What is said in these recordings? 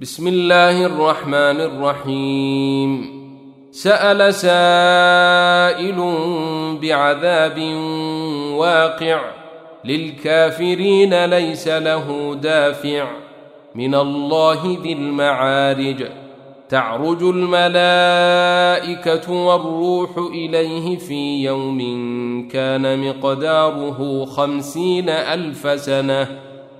بسم الله الرحمن الرحيم. سأل سائل بعذاب واقع للكافرين ليس له دافع. من الله ذي المعارج. تعرج الملائكة والروح إليه في يوم كان مقداره خمسين ألف سنة.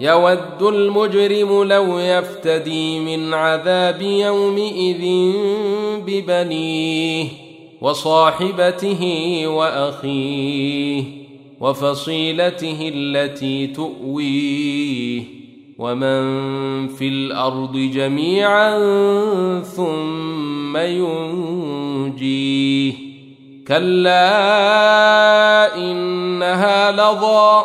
يود المجرم لو يفتدي من عذاب يومئذ ببنيه وصاحبته وأخيه وفصيلته التي تؤويه ومن في الأرض جميعا ثم ينجيه كلا إنها لظى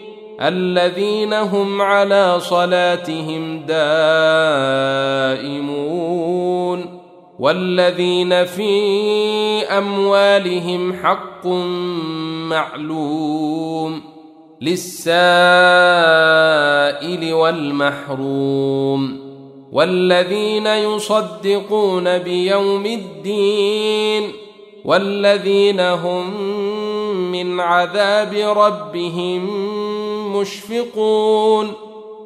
الذين هم على صلاتهم دائمون والذين في أموالهم حق معلوم للسائل والمحروم والذين يصدقون بيوم الدين والذين هم من عذاب ربهم مشفقون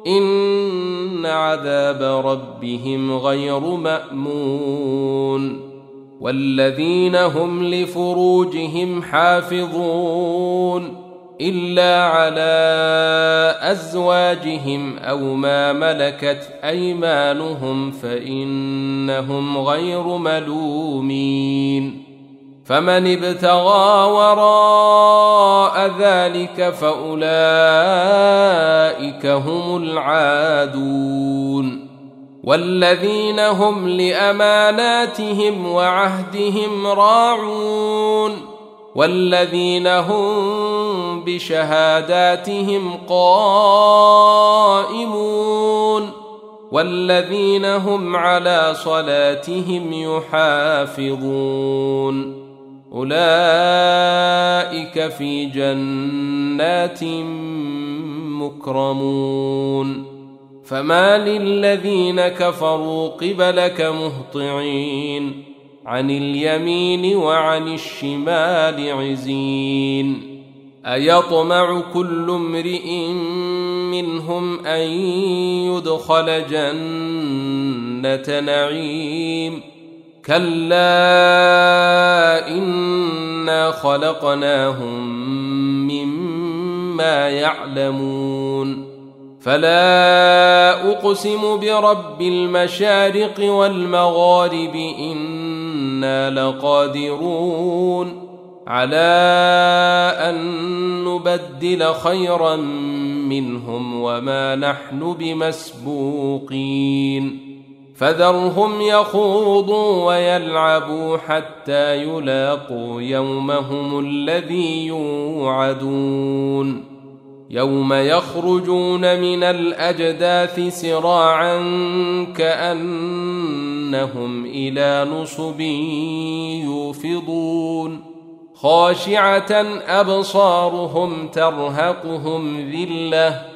إن عذاب ربهم غير مأمون. والذين هم لفروجهم حافظون. إلا على أزواجهم أو ما ملكت أيمانهم فإنهم غير ملومين. فمن ابتغى وراء ذلك فأولئك هم العادون والذين هم لأماناتهم وعهدهم راعون والذين هم بشهاداتهم قائمون والذين هم على صلاتهم يحافظون أولئك في جنات مكرمون. فما للذين كفروا قبلك مهطعين. عن اليمين وعن الشمال عزين. أيطمع كل امرئ منهم أن يدخل جنة نعيم؟ كلا انا خلقناهم مما يعلمون فلا اقسم برب المشارق والمغارب أنا لقادرون على ان نبدل خيرا منهم وما نحن بمسبوقين فذرهم يخوضوا ويلعبوا حتى يلاقوا يومهم الذي يوعدون. يوم يخرجون من الأجداث سراعا كأنهم إلى نصب يوفضون. خاشعة أبصارهم ترهقهم ذلة